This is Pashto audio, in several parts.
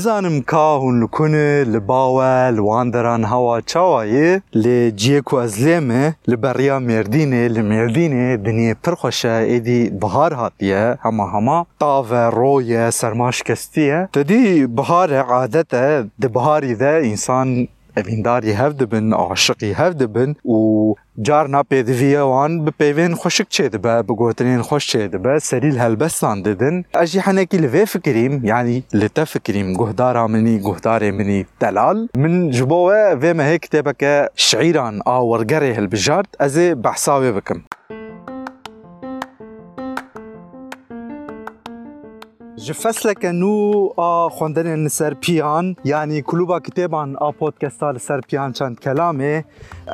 Nizanim ka hûn li kunê, li bawer, li wanderan hewa çawayê lê ciyê ku ez lê me li beriya Mêrdînê li Mêrdînê dinyê pir xweş e êdî bihar hatiye hema hema tave roye serma şikestiye. Tedî bihar e adet e di biharî de insan evîndarî hev dibin, aşiqî hev dibin û carna pêdiviya wan bi peyvên xweşik çê dibe, bi gotinên xweş çê dibe, serî li helbestan didin. Ez jî henekî li vê fikirîm, yani li te fikirîm, guhdara minî, guhdarê minî delal. Min ji bo we vê mehê kitêbeke şîran a wergerê hilbijart, ez ê behsa wê bikim. Ji festleke nû a xwendenên li ser piyan yanî kulûba kitêban a podcasta li ser piyan çend kelamê e,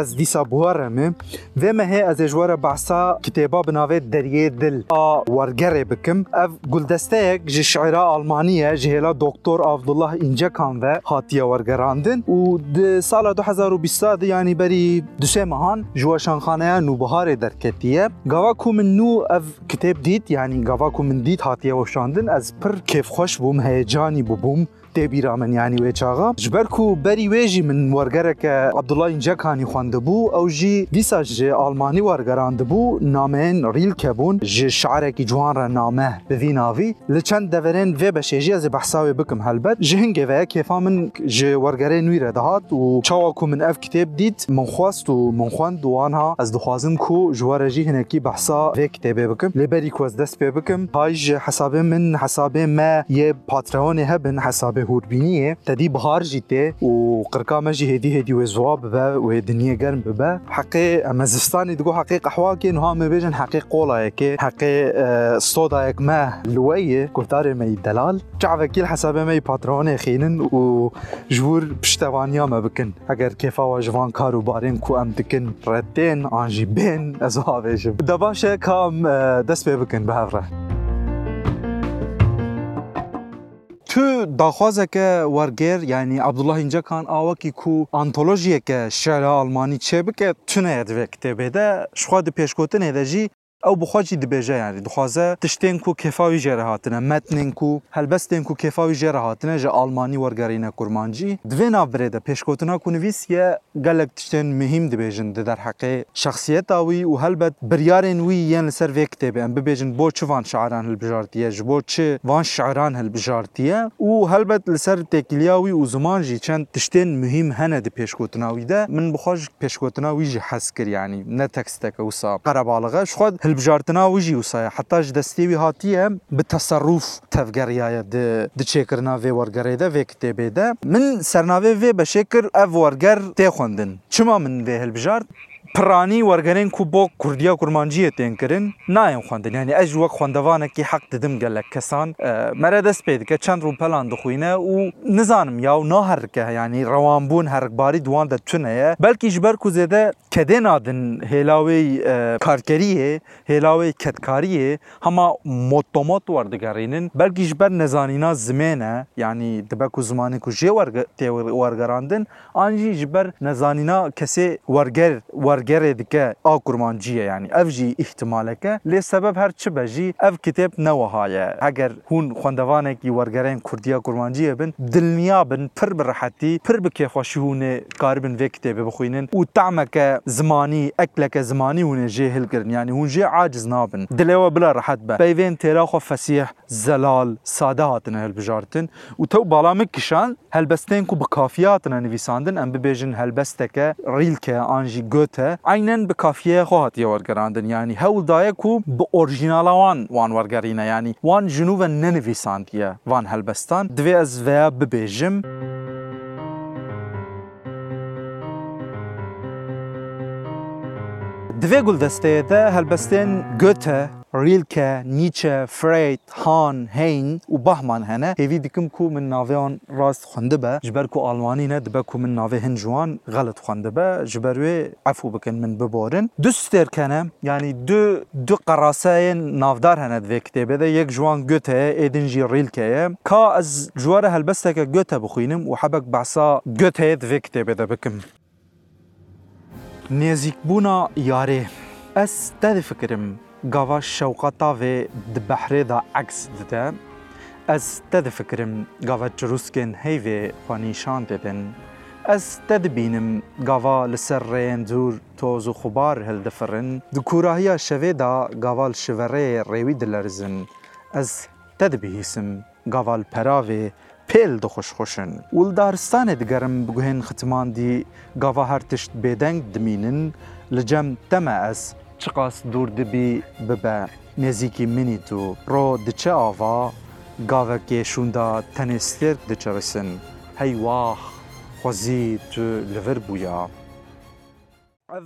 ez dîsa buware me vê me ez ê ji we behsa kitêba bi navê deriyê dil a wergerê bikim ev guldesteyek ji şeira Almanî ye ji hêla doktor Avdullah İncekan ve hatiye wergerandin û di sala 2020 yanî berî dusê mehan ji we şanxaneya nûbiharê derketiye gava ku min nû ev kitêb dît yanî gava ku min dît hatiye weşandin ez از پر کیفخوش بوم هیجانی بوم تی بیرا یعنی من یعنی وی چاغا جبر کو بری ویجی من ورگرک عبد الله انجکانی خوانده بو او جی دیسا جی آلمانی ورگراند بو نامن ریل کبون جی شعرکی جوان رنامه نامه به وی ناوی لچند دورین وی از بحثاوی بکم هلبت جی هنگه وی کفا من جی ورگره نوی ردهات و چاوا کو من اف کتاب دید من خواست و من خوان دوانها از دخوازم کو جوار جی هنکی بحثا وی کتاب بکم لبری کو از دست بکم های حساب من حساب ما یه پاترهانی هبن حساب به هوربينية تدي بهار جيتي وقرقا ماجي هدي هدي وزواب با وهدنية قرم با حقي أما زفستاني تقول حقي قحوا كين ما بيجن حقي قولا يكي حقي اه، صودا يك ما لوية كفتار ما يدلال شعب كيل حساب ما يباترون خينن و جور بشتوانيا ما بكن اگر كيفا وجوان كارو بارين كو ام دكن ردين انجي بين از هاويجم دباشة كام اه، دست بكن بهفره Çu daxwazeke werger yani Abdullah İncekan avakî ku antolojiyeke şera Almanî çê bike tune divê kitêbê de ji xwe di pêşgotinê de او بخوا جی دبیجه یعنی دخوازه تشتین کو کفاوی جره هاتنه متنین کو هلبستین کو کفاوی جره هاتنه جه آلمانی ورگرین کرمانجی دوی ناف بریده پیشکوتنا کو نویس یه گلک تشتین مهم دبیجن ده در حقی شخصیت آوی و هلبت بریارین وی یین لسر وی کتیبه ام ببیجن بو چه شعران هلبجارتیه جه بو وان شعران هلبجارتیه و هلبت لسر تکلیاوی و زمان جی چند تشتین مهم هنه ده پیشکوتنا وی ده من بخوا جی پیشکوتنا وی يعني حس کر یعنی نه تکستک هلبژارتنا وی جی وسای حتی ج دستی وی هاتیه به تصرف تفگریای د د چیکرنا وی ورګری ده وی کتابه ده من سرناوی وی به شکر اف ورګر ته خوندن چما من وی هلبژارت پرانی وەرگەرین کو بۆ کوردیا کورمانجیە تێنکردن نایەن خوندن هەنی ئەژ وەک خوندەوانێکی حەق دەدم گەلە کەسان مەرە دەست پێ دکە چەند ڕوو پەلان دخوینە و نزانم یاو ناهرکە ینی ڕەوانبوون هەرکباری دوان دەچونەیە بەلکیش بەر و زێدە کەدێ نادن هێلاوەی کارکەریە هێلاوەی کەتکاریە هەما مۆتۆمۆت وەردەگەڕێنن بەلگیش بەر نەزانینا زمێنە ینی دبەک و زمانی و ژێ وەرگەراندن ئانجیش بەر نەزانینا کەسێ وەرگەر وەرگ کارگری دکه آکورمانجیه یعنی اف جی احتماله که لی سبب هر چه بجی اف کتاب نوهایه اگر هون خواندوانه کی ورگرین کردی آکورمانجیه بن دلنیا بن پر برحتی پر بکی خوشیونه کار بن وکته بخوینن و طعمه که زمانی اکله که زمانی هونه جه هل یعنی هون جه عاجز نابن دلوا بلا راحت با بیوین تیرا خو فسیح زلال ساده هاتن هل بجارتن و تو بالا مکشان هل بستین کو بکافیاتن نویساندن ام ببیجن هل بستکه ریلکه آنجی گوته عینەن بە کافیەیە خۆ هاتی وەرگەراندن ینی هەولدایە و بە ئۆرژینالاوان وان وەرگەرینە ینی وان ژنووە نەنویسانتیە وان هەلبەستان دوێ ئەس ڤەیە ببێژم. دوێ گولدەستەیەدە هەلبەستێن گوتە ريلكا نيتشه فريد هان هين وبهمان هنا هيفي كو من نافيون راست خندبا جبركو الماني ند بكو من نافي هنجوان غلط خندبا جبروي عفو بكن من ببورن دو كان يعني دو دو قراساين نافدار هنا دفي كتابه ده يك جوان غوتا ادنجي ريلكا كا از جوار هلبستك غوتا بخوينم وحبك بعصا غوتا دفي كتابه ده بكم نيزيك بونا ياري أس تذفكرم gava şewqeta ve di behrê da eks dide, ez te difikirim gava çirûskên heyvê xwe nîşan bibin. Ez te dibînim gava li ser rêyên dûr toz û xubar hildifirin, di kurahiya şevê da gava li şiverê rêwî dilerzin. Ez te dibihîsim gava li peravê pêl dixweşxweşin. Û li daristanê digerim bi guhên xitman dî gava her tişt bêdeng dimînin, li cem te me ez چقاس دوور دبی ببه نزیکی منی تو رو دچه آوا گاوکی شوندا تنستر دچرسن هی واخ خوزی تو لور بویا اف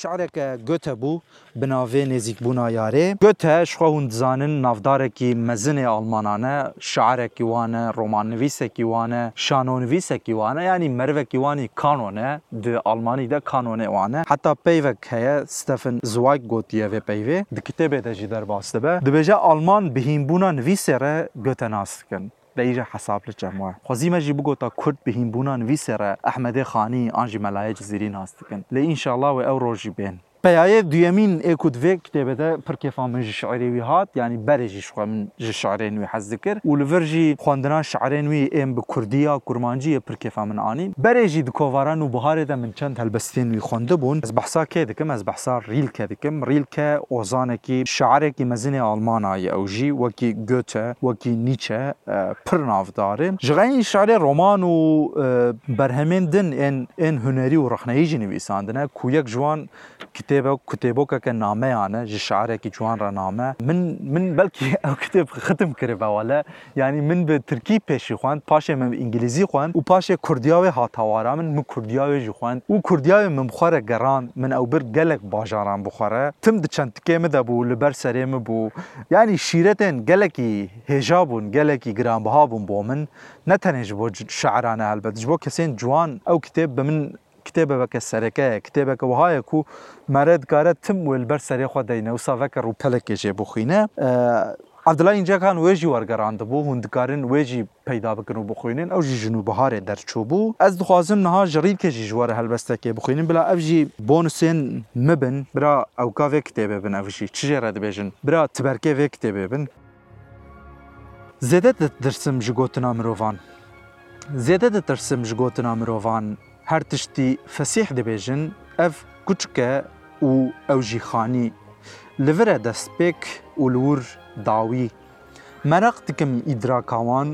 شارک گوته بو بناوی نزیک بونا یاره گوته شخوا هون دزانن نافدارکی مزن آلمانانه شعرکی وانه رومان نویسکی وانه شانو نویسکی وانه یعنی مروکی وانی کانونه ده آلمانی ده کانونه وانه حتی پیوک هیه ستفن زوایگ گوتیه و پیوه ده کتبه ده جی در باسته به دبیجه آلمان بهین بونا نویسه ره گوته ناست کن بيجا حساب للجماعة ما جي تا كرد بهين بونان ويسرا أحمد خاني أنجي ملايج زيرين هاستكن لإن شاء الله وأو روجي بين پیایه دویمین ایکو دوی کتابه ده پر کیفا من جی شعری وی هات یعنی بره جی شخوا من جی شعرین وی حز دکر و لور جی خواندنا شعرین وی ایم به کردیا کرمانجی پر کیفا من آنین بره جی دکواران و بهاره ده من چند هلبستین وی خوانده بون از بحثا که دکم از بحثا ریل که دکم ریل که اوزانه کی شعره کی مزین آلمان آیه او جی وکی گوته وکی نیچه پر نافداره جغین شعر رومان و برهمین دن این, این هنری و رخنهی جی نویساندنه کو یک جوان کتاب کتێبە و کتێبۆکەکە نامەیانە ji شارێکی جوان ڕەنامە من من بەلکی ئەو کتێب ختم کردەوە لە ینی من بە ترکی پێشی خوند پاشێ من ئینگلیزی خوند و پاشێ کوردیاوێ هاتاوارا من من کوردیاوێژی خوند و کوردیاوێ من بخوارە گەڕان من ئەو بر gelek باژاران بخوارە تم di çend tikê me de bû li ber serê me bû yanî şîretên gelekî hêja bûn gelekî giranbiha bûn bo min ne tenê ji bo şeعرانە helbet ji bo kesên ciwan ew kitêb bi min کتێبە بەکە سەرەکەیە کتێبەکە وهایە و مەرەدگارە تم وێل بەر سەرێ خۆ دەینە و ساڤەکە ڕووپەلەکێژێ بخوینە عبدلا اینجاکان وێژی وەرگەران دەبوو هوندکارن وێژی پیدا بکن و بخوێنن ئەو ژی ژن و بەهارێ دەرچوو بوو ئەس دخوازم نها ژڕی کێژی ژوارە هەلبەستەکێ بخوێنن بلا ئەفژی بۆنوسێن مبن برا ئەو کاوێ کتێبێ بن ئەفژی چژێرە دەبێژن برا تبەرکێوێ کتێبێ بن زێدە دەترسم ژ گوتنا مرۆڤان زێدە دەترسم ژ گوتنا مرۆڤان هەر تشتی فەسیح دەبێژن ئەف کوچکە و ئەو ژیخانی لەورە دەستپێک ولور داوی مەرەق دکم ئیدراکاوان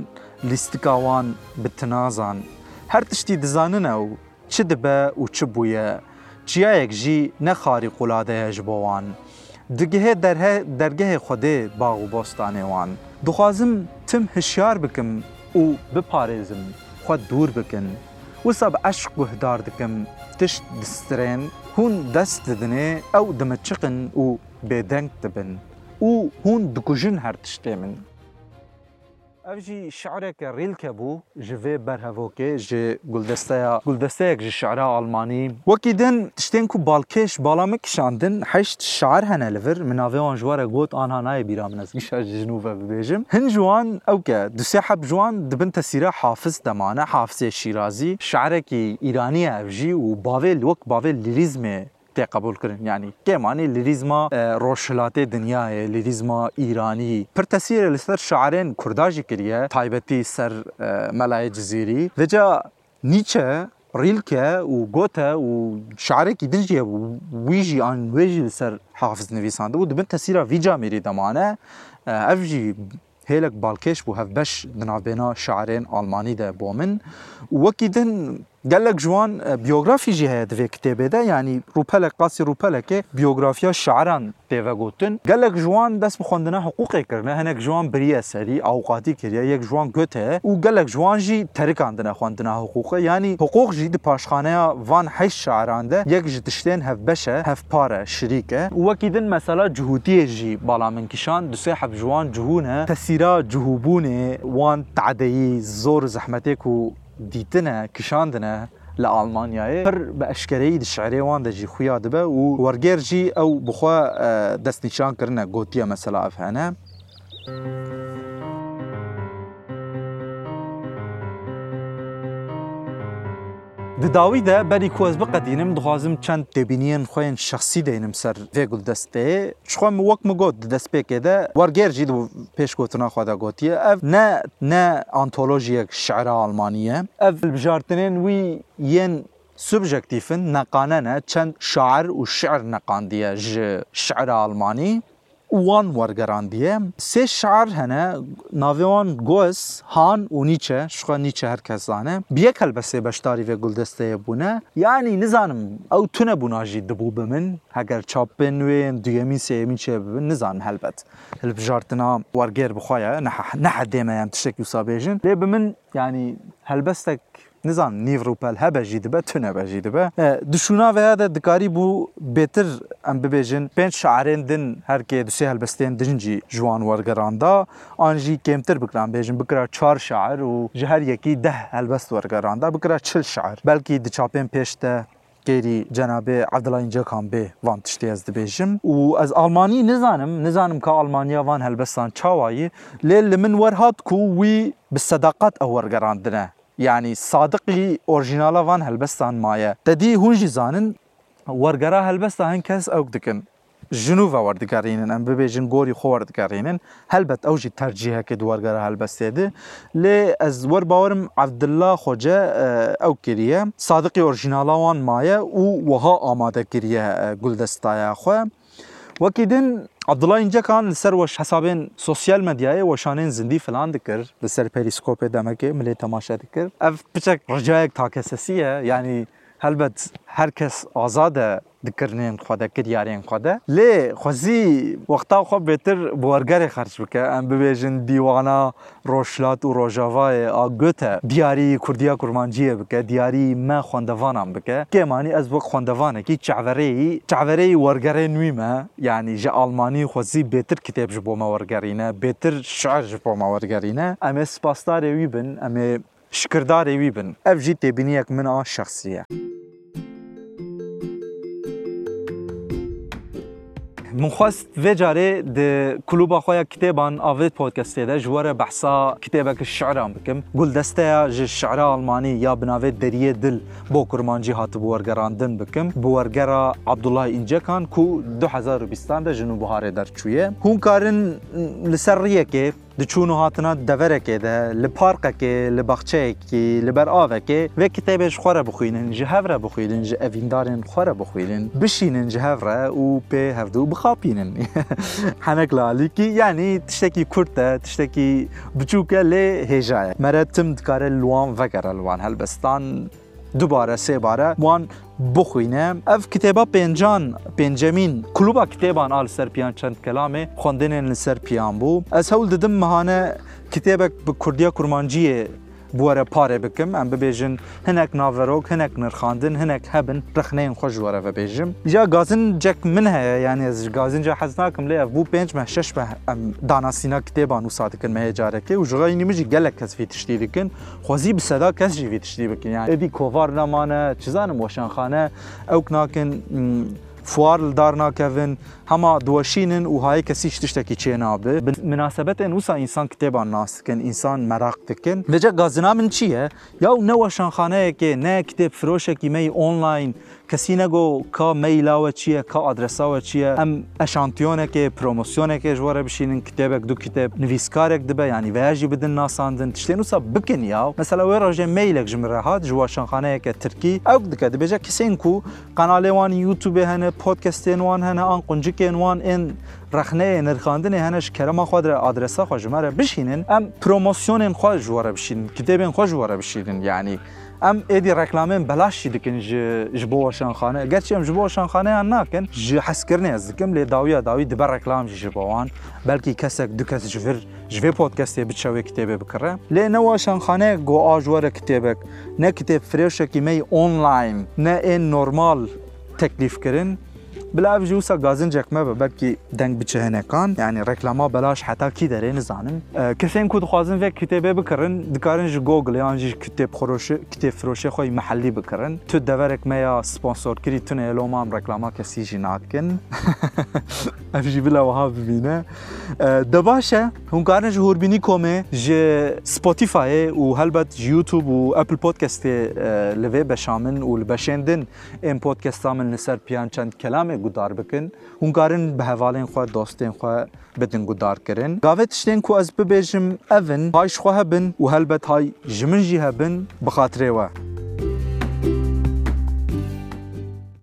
لیستکاوان بتنازان هەر تشتی دزاننە و چ دەبە و چ بووە چیایەک ژی نەخاری قولادەیە ji بۆوان دگهێ دەرگەهێ خودێ باغ و بۆستانێوان دخوازم تم هشیار بکم و بپارێزم خود دوور بکن وصاب سب عشق وهدار دكم تشت دسترين هون دست دني او دمتشقن و بيدنك تبن و هون دكوجن هر تشتي افجي شعرك ريل كابو جفي برهافوكي جي قلدستيا قلدستيك جي شعرا الماني وكيدن تشتينكو بالكيش بالامك شاندن حشت الشعر هنا لفر من افيون جوارا غوت ان من بيرامنا سكيشا جنوفا بيجم هن جوان اوكا دو سحب جوان دبنت سيرا حافظ دمانه حافظ الشيرازي شعرك ايرانيه افجي وبافيل وك بافيل ليريزمي تی قبول کردن یعنی که معنی لیریزما روشلات اه، دنیای لیریزما ایرانی پر تاثیر لسر شاعرین کرداجی کریه تایبتی سر اه، ملای جزیری و جا نیچه ريلكا وجوتا وشعركي دنجي ويجي ان ويجي لسر حافظ نويسان دو دبن تسيرا فيجا ميري دمانه اه، افجي هيلك بالكيش بو هف باش دناف بينا شعرين الماني ده بومن وكيدن gelek jwan e, biyografi jî heye divê kitêbê de yanî rûpelek qasî rûpelekê biyografiya şaeran têve gotin gelek jwan dest bi xwendina hiqûqê kirine hinek jwan biriye serî awqatî kiriye yek jwan got heye û gelek jwan jî terikandine xwendina hiqûqê yanî hiqûq jî di paşxaneya van heş şaeran de yek ji tiştên hevbeş e hevpar e şirîk e û wekî din mesela cihûtiyê jî bala min kişan di sê hev jwan cihûn e tesîra cihûbûnê wan tedeyî zor zehmetê ku دیتنە کشاندنە لە ئالمانیایە هەر بە وان دشعرێوان دەژی خویا دەبە و وەرگێرجی او بخوا آه، دەستنیشانکردنە گوتیە مەسەلاف هەنە. د داوی ده بری کوز بقدینم دخوازم چند تبینین خوین شخصی دینم سر وی گل دسته چخوا مو وک م گوت دست پک ده ورگر جید پیش گوتنا خدا گوتیه اف نه نه انتولوژی شعر آلمانیه اف بجارتنین وی ین سوبجكتيفن نقاننا چند شعر و شعر نقاندیه ج شعر الماني وان دیه سه شعر هنه ناویان گوز هان و نیچه شخوا نیچە هەر کەسزانە بیەکەل بە سێ بەشداری وێ گولدەستەیە بونه یعنی نزانم او تونە بووناژی دەبوو بە من هەگەر چاپێن وێن سه سێمی چه ببن نزانم هەلبەت هەلبژارتنا وەرگێر بخواە دیمه یعنی تشک یوسا لێ ب بمن یعنی هلبستک نزان نیو پل هبه جی دبه تو نبه جی دبه دشونا و هده دکاری بو بهتر ام ببیجن پنج شعرین دن هر که دو سه هلبستین دن جی جوان ورگران دا آن جی کمتر بکران بیجن بکرا چار شعر و جهر یکی ده هلبست ورگران دا بکرا چل شعر بلکی دچاپین پیش ده گیری جناب عبدالله اینجا کام به وان تشتی از دبیجم و از آلمانی نزانم نزانم که آلمانیا وان هلبستان چاوایی لیل من ورهات کو وی به صداقت او ورگراندنه يعني صادقي اورجينالا فان هلبستان مايا تدي هونجي زانن ورگرا هلبستا هن کس اوک دکن جنوبا وردگارینن ام ببیجن گوری خو وردگارینن هلبت اوجی ترجیح که دوارگرا هلبسته ده لی از ور باورم عبدالله خوجا او کریه صادقی اورجینالا وان مایا او وها آماده کریه گلدستایا خواه وەکی دن عبدڵای اینجەکان لەسەرەوە حسابێن سوسیال مەدیایە وەشانێن زندی فلان دکرد لەسەر پەریسکۆپێ دەمەکێ ملێ تەماشە دکرد ئەف بچەک ڕجایەک تاکەسەسیە ینی هەلبەت هەر کەس ئازادە دکردێن خودە کرد یاریان خودە لێ خوازی وەختا خۆ بێتر بۆ وەرگەری خەرچ بکە ئەم ببێژن دیوانە ڕۆژلات و ڕۆژاوایە ئاگوتە دیاری کوردیا کورمانجیە بکە دیاری مە خوندەوانان بکە کێمانی ئەس وەک خوندەوانێکی چاوەرەی چاوەرەی وەرگەرە نویمە ینی ژە ئالمانی خۆزی بێتر کتێبژ بۆمە وەرگەرینە بێتر شارژ بۆمە وەرگەرینە ئەمێ وی بن ئەمێ وی بن اف جی ژی تێبینیەک من ئا شخصیه منخواست و جاره د کلوبا خویا کتابان آوید پودکستی ده جوار بحثا کتابه که شعران بکم گل دسته جه شعر آلمانی یا بناوه دریه دل با کرمانجی هات بورگراندن بکم بورگرا عبدالله اینجکان کو 2020 ده جنوب هاره در چویه هون کارن لسر ریه که دچون هاتنا دورکه ده لپارکه لبخچه کی لبر آوکه و کتابش خوره بخوینن جهوره بخوینن جه اویندارن خوره بخوینن بشینن جهوره و په هفدو بخاپینن حنک لالی کی یعنی تشتکی کرده تشتکی بچوکه لی هجایه مرتم دکاره لوان وگر لوان هلبستان دوباره سه باره وان بخوینم اف کتابا پنجان پنجمین کلوبا کتابان آل سرپیان چند کلامه خواندن سرپیان بو از هول ددم مهانه کتابک به کردیا کرمانجی بوەرە پارێ بکەم ئەم ببێژن هەنێک ناڤەرۆک هەنێک نرخاندن هەنێک هەبن رخنەیەن خۆش وەرە بەبێژم جا گازن جەک من هەیە یانێ گازینجا حەزناکەم لێ بوو پێنج مە شش بە ئەم داناسینا کتێبان و سادکن مەیە جارەکەی و ژغای نمژی گەلک کەسفی تشتی دکن خۆزی بسەدا کەسجی وی تشتی بکن یان ئەدی کۆڤار نامانە چزانم وەشانخانە ئەو ناکن فوار دار ناکەون هما دوشینن و هاي كسيش تشتكي چه بي مناسبت نوسا انسان كتابا ناس كن انسان مراق تكن بجا گازنا من چيه یا نو شانخانه يكي نا كتاب فروشه که می آنلاین کسی نگو کا میلا چیه کا آدرسا و چیه ام اشانتیونه که پروموسیونه که جوار بشینن کتابک دو کتاب نویسکارک دبه یعنی ویجی بدن ناساندن تشتین وسا بکن یا مثلا وی راجه میلک جمره هات جوا شانخانه که ترکی او دکه دبجا کسین کو قنالی وان یوتیوب هنه پودکستین وان هنه آن قنجک şekên wan ên rexneyê nirxandinê hene ji kerema xwe de adresa xwe ji me re bişînin em promosyonên xwe ji we re bişînin kitêbên xwe ji we re bişînin yanî em êdî reklamên belaş jî dikin ji ji bo weşanxane gerçî em ji bo weşanxaneyan nakin ji hezkirinê ez dikim lê dawiya dawî dibe reklam jî ji bo wan belkî kesek du kes ji vir ji vê podcastê biçe kitêbê bikire lê ne weşanxane go a ji were kitêbek ne kitêb firêşekî me online ne ên normal teklif kirin بلا ev jî wisa gazincek me be belkî deng bi çihinekan yani reklama belaş heta kî derê nizanin kesên ku dixwazin vê kitêbê bikirin dikarin ji Google yan jî kitêb firoşê xwe mehellî bikirin tu deverek me ya sponsorkirî tunê lomam reklama kesî jî nakin ev jî bila wiha bibîne de baş e hûn karin ji hûrbînî komê ji Spotifyê û helbet ji YouTube û Apple Podcastê li vê beşa min û li beşên din ên podcasta min li ser piyan çend kelamê gudar bikin hûn karin bi hevalên xwe dostên xwe bitin gudar kirin gavê tiştên ku ez bibêjim evin hayş xwe hebin û helbet hay ji min jî hebin bi xatirê we